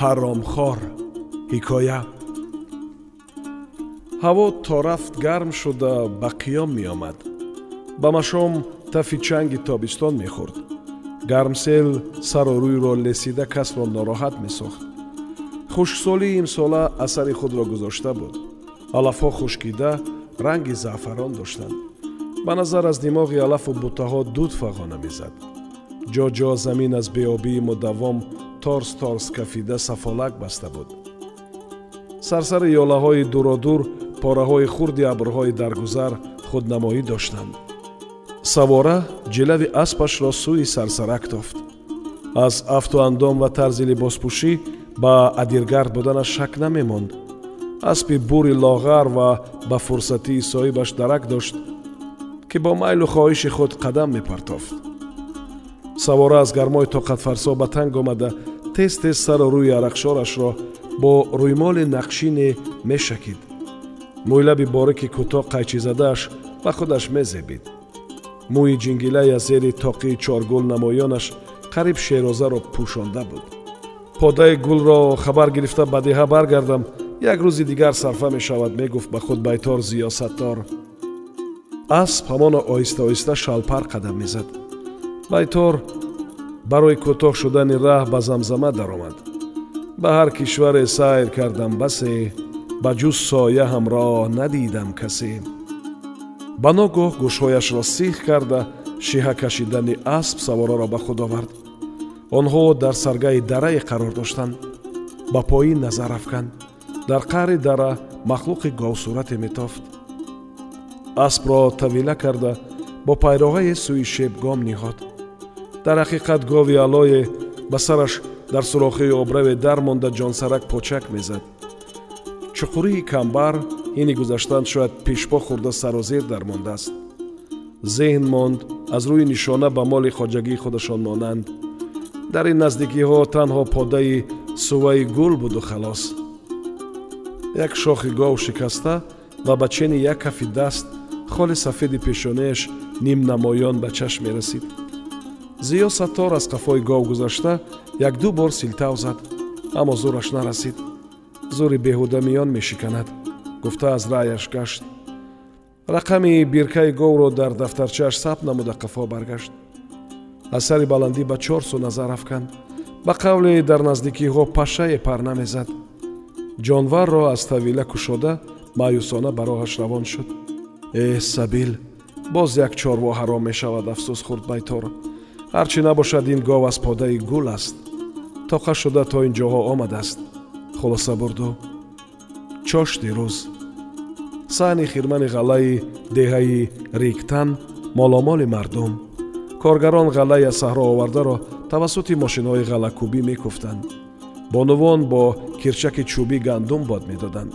ҳаромхор ҳикоя. ҳаво то рафт гарм шуда ба қиём меомад. ба машом тафи чанги тобистон мехӯрд. гармсел сару рӯйро лесида касро нороҳат месохт. хушксолии имсола асари худро гузошта буд. алафҳо хушкида ранги заъфарон доштанд. ба назар аз димоғи алафу бутаҳо дуд фағона мезад. ҷо ҷо замин аз беобии мудаввом торс торс кафида сафолак баста буд. Сарсари ёлаҳои дуродур пораҳои хурди абрҳои даргузар худнамоӣ доштанд. Савора ҷилави аспашро сӯи сарсарак тофт. Аз афту андом ва тарзи либоспӯшӣ ба адиргард буданаш шак намемонд. Аспи бури лоғар ва ба фурсатии соҳибаш дарак дошт ки бо майлу хоҳиши худ қадам мепартофт. Савора аз гармои тоқатфарсо ба танг омада тез тез сару рӯи арақшорашро бо рӯймоли нақшине мешакид. Мӯйлаби борики кӯтоҳ қайчизадааш ба худаш мезебид. Мӯи ҷингилаи аз зери тоқии чоргул намоёнаш қариб шерозаро пӯшонда буд. Подаи гулро хабар гирифта ба деҳа баргардам. Як рӯзи дигар сарфа мешавад мегуфт ба худ байтор зиёсаттор асп ҳамона оҳиста оҳиста шалпар қадам мезад. Байтор барои кӯтоҳ шудани раҳ ба замзама даромад. Ба ҳар кишваре сайр кардам басе ба ҷуз соя ҳамроҳ надидам касе. Ба ногоҳ гӯшҳояшро сих карда шиҳа кашидани асп савораро ба худ овард. Онҳо дар саргаи дарае қарор доштанд ба поин назар афканд дар қаъри дара махлуқи говсурате метофт. Аспро тавила карда бо пайроҳае сӯи шебгом ниҳод дар ҳақиқат гови алое ба сараш дар сурохии обраве дармонда ҷонсарак почак мезад. Чуқурии камбар ини гузаштан шояд пешпо хӯрда сарозир дармондааст зеҳн монд аз рӯи нишона ба моли хоҷагии худашон монанд. Дар ин наздикиҳо танҳо подаи суваи гул буду халос. Як шохи гов шикаста ва ба чени як кафи даст холи сафеди пешонааш нимнамоён ба чашм мерасид зиё саттор аз қафои гов гузашта якду бор силтав зад. Аммо зӯраш нарасид. Зӯри беҳуда миён мешиканад гуфта аз раъяш гашт. Рақами биркаи говро дар дафтарчааш сабт намуда қафо баргашт. Аз сари баландӣ ба чор су назар афканд ба қавле дар наздикиҳо пашае пар намезад. Ҷонварро аз тавила кушода маъюсона ба роҳаш равон шуд. Эҳ сабил боз як чорво ҳаром мешавад афсӯс хӯрд байтор ҳар чӣ набошад ин гов аз подаи гул аст. Тоқа шуда то ин ҷоҳо омадааст. Хулоса бурду. Чошти рӯз саҳни хирмани ғаллаи деҳаи риктан моломоли мардум. Коргарон ғаллаи аз саҳро овардаро тавассути мошинҳои ғаллакӯбӣ мекуфтанд. Бонувон бо кирчаки чӯбӣ гандум бод медоданд.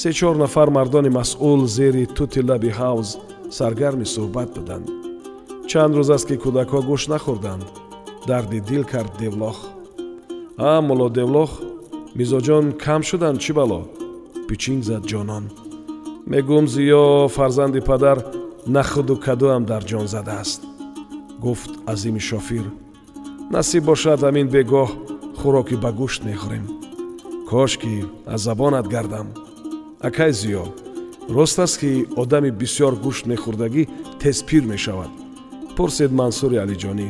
Се чор нафар мардони масъул зери тути лаби ҳавз саргарми суҳбат буданд чанд рӯз аст ки кӯдакҳо гӯшт нахӯрданд. Дарди дил кард девлох. А мулло девлох мизоҷон кам шуданд чӣ бало? Пичинг зад ҷонон. Мегӯм зиё фарзанди падар на худу кадуам дар ҷон задааст гуфт азими шофир насиб бошад ҳамин бегоҳ хӯроки ба гӯшт мехӯрем. Кошки аз забонат гардам. Акай зиё рост аст ки одами бисьёр гӯшт мехӯрдагӣ тез пир мешавад пурсед мансури алиҷонӣ.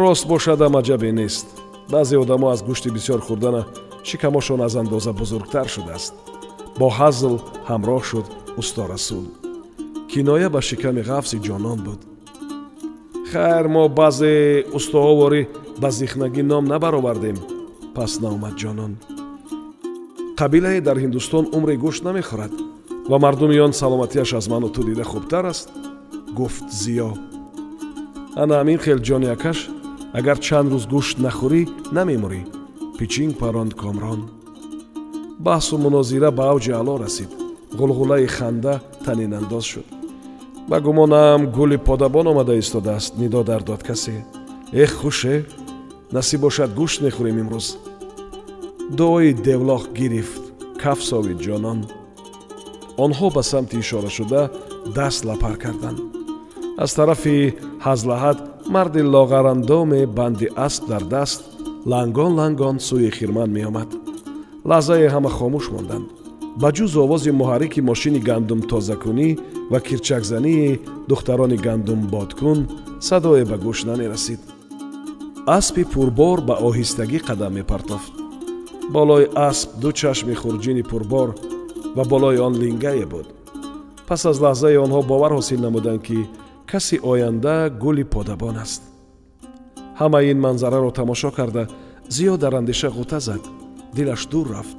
Рост бошадам аҷабе нест. баъзе одамо аз гӯшти бисьёр хӯрдана шикамошон аз андоза бузургтар шудааст. Бо ҳазл ҳамроҳ шуд усторасул киноя ба шиками ғафзи ҷонон буд. Хайр мо баъзе устоҳоворӣ ба зихнагӣ ном набаровардем пас наомад ҷонон. Қабилае дар ҳиндустон умре гӯшт намехӯрад ва мардуми он саломатиаш аз ману ту дида хубтар аст гуфт зиё ана ҳамин хел ҷони акаш агар чанд рӯз гӯшт нахӯрӣ намемурӣ пичинг паронд комрон. Баҳсу мунозира ба авҷи аъло расид. Ғулғулаи ханда танинандоз шуд. Ба гумонам гули подабон омада истодааст нидо дар дод касе. Эх хуше насиб бошад гӯшт мехӯрем имрӯз. Дуои девлоҳ гирифт каф совид ҷонон. Онҳо ба самти ишорашуда даст лапар карданд аз тарафи ҳазлаҳат марди лоғарандоме банди асп дар даст лангон лангон сӯи хирман меомад. Лаҳзае ҳама хомӯш монданд. Ба ҷуз овози муҳаррики мошини гандумтозакунӣ ва кирчакзании духтарони гандумбодкун садое ба гӯш намерасид. Аспи пурбор ба оҳистагӣ қадам мепартофт. Болои асп ду чашми хурҷини пурбор ва болои он лингае буд. Пас аз лаҳзае онҳо бовар ҳосил намуданд ки каси оянда гули подабон аст. Ҳамаи ин манзараро тамошо карда зиё дар андеша ғута зад дилаш дур рафт.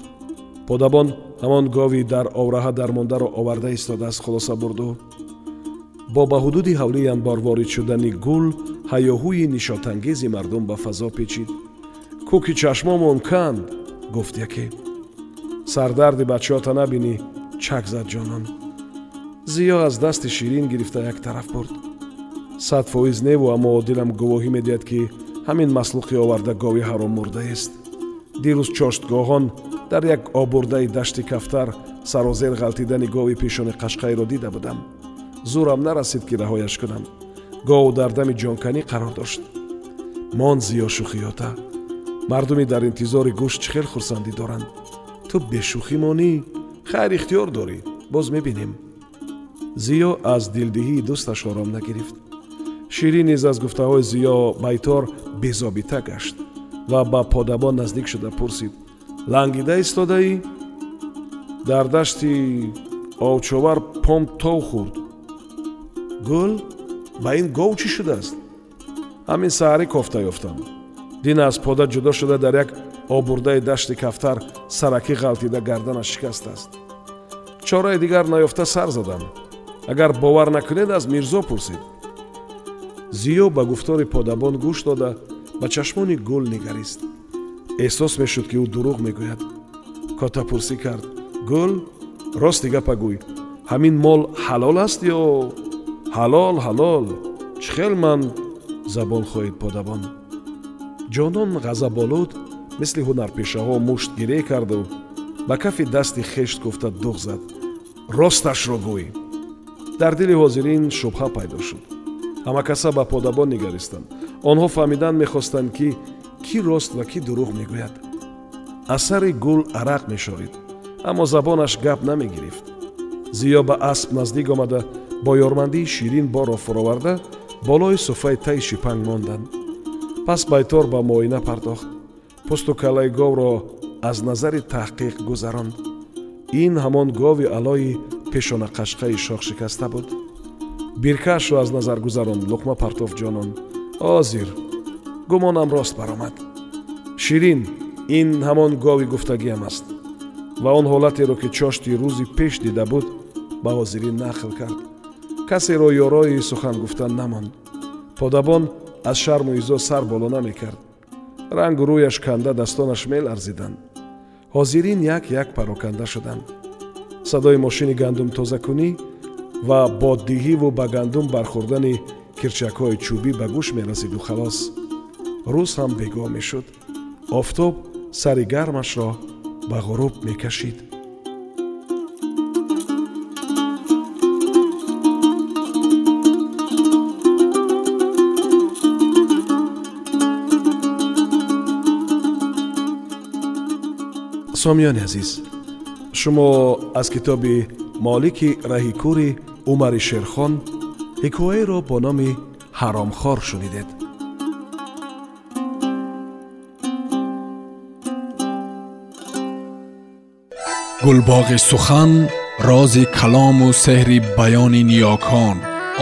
Подабон ҳамон гови дар овраҳа дармондаро оварда истодааст хулоса бурду. Бо ба ҳудуди ҳавлии анборворид шудани гул ҳаёҳӯи нишотангези мардум ба фазо печид. Кӯки чашмомон канд? гуфт яке. Сардарди бачаҳота набинӣ чак зад ҷонон зиё аз дасти ширин гирифта як тараф бурд. Сад фоиз неву аммо дилам гувоҳӣ медиҳад ки ҳамин маслуқи оварда гови ҳаром мурдаест. Дирӯз чоштгоҳон дар як обурдаи дашти кафтар сарозер ғалтидани гови пешони қашқайро дида будам. Зӯрам нарасид ки раҳояш кунам. Гову дар дами ҷонканӣ қарор дошт. Мон зиё шӯхиёта мардуми дар интизори гӯшт чӣ хел хурсандӣ доранд? Ту бешӯхӣ монӣ? Хайр ихтиёр дорӣ. Боз мебинем зиё аз дилдиҳии дӯсташ ором нагирифт. Ширин низ аз гуфтаҳои зиё байтор безобита гашт ва ба подабон наздик шуда пурсид. Лангида истодаӣ дар дашти овчовар пом тов хӯрд гул ба ин гов чӣ шудааст? Ҳамин саҳарӣ кофта ёфтам. Дина аз пода ҷудо шуда дар як обурдаи дашти кафтар саракӣ ғалтида гарданаш шикастааст чораи дигар наёфта сар задам агар бовар накунед аз мирзо пурсед. Зиё ба гуфтори подабон гӯш дода ба чашмони гул нигарист. Эҳсос мешуд ки ӯ дурӯғ мегӯяд. Котапурсӣ кард. Гул рости гапа гӯй ҳамин мол ҳалол аст ё? Ҳалол ҳалол. Чӣ хел ман? Забон хоҳед подабон. Ҷонон ғазаболуд мисли ҳунарпешаҳо муштгирӣ карду. Ба кафи дасти хешт гуфта дуғ зад. Росташро гӯй дар дили ҳозирин шубҳа пайдо шуд. Ҳамакаса ба подабон нигаристанд. Онҳо фаҳмидан мехостанд ки кӣ рост ва кӣ дурӯғ мегӯяд. Аз сари гул арақ мешорид аммо забонаш гап намегирифт. Зиё ба асп наздик омада бо ёрмандии ширин борро фуроварда болои суфаи таи шипанг монданд. Пас байтор ба муоина пардохт. Пӯсту калаи говро аз назари таҳқиқ гузаронд. Ин ҳамон гови алои пешонақашқаи шохшикаста буд. Биркаашро аз назар гузаронд луқма партоф ҷонон. Озир гумонам рост баромад. Ширин ин ҳамон гови гуфтагиам аст. Ва он ҳолатеро ки чошти рӯзи пеш дида буд ба ҳозирин нақл кард. Касеро ёрои сухан гуфтан намонд. Подабон аз шарму изо сар боло намекард рангу рӯяш канда дастонаш меларзиданд ҳозирин як як пароканда шуданд садои мошини гандумтозакунӣ ва боддиҳиву ба гандум бархӯрдани кирчакҳои чӯбӣ ба гӯш мерасиду халос. Рӯз ҳам бегоҳ мешуд. Офтоб сари гармашро ба ғуруб мекашид. Сомиёни азиз шумо аз китоби молики раҳикури умари шерхон ҳикояеро бо номи ҳаромхор шунидед гулбоғи сухан рози калому сеҳри баёни ниёкон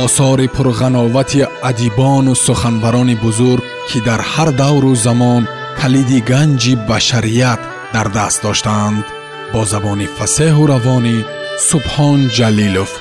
осори пурғановати адибону суханбарони бузург ки дар ҳар давру замон калиди ганҷи башарият дар даст доштаанд бо забони фасеҳу равонӣ субҳон ҷалилов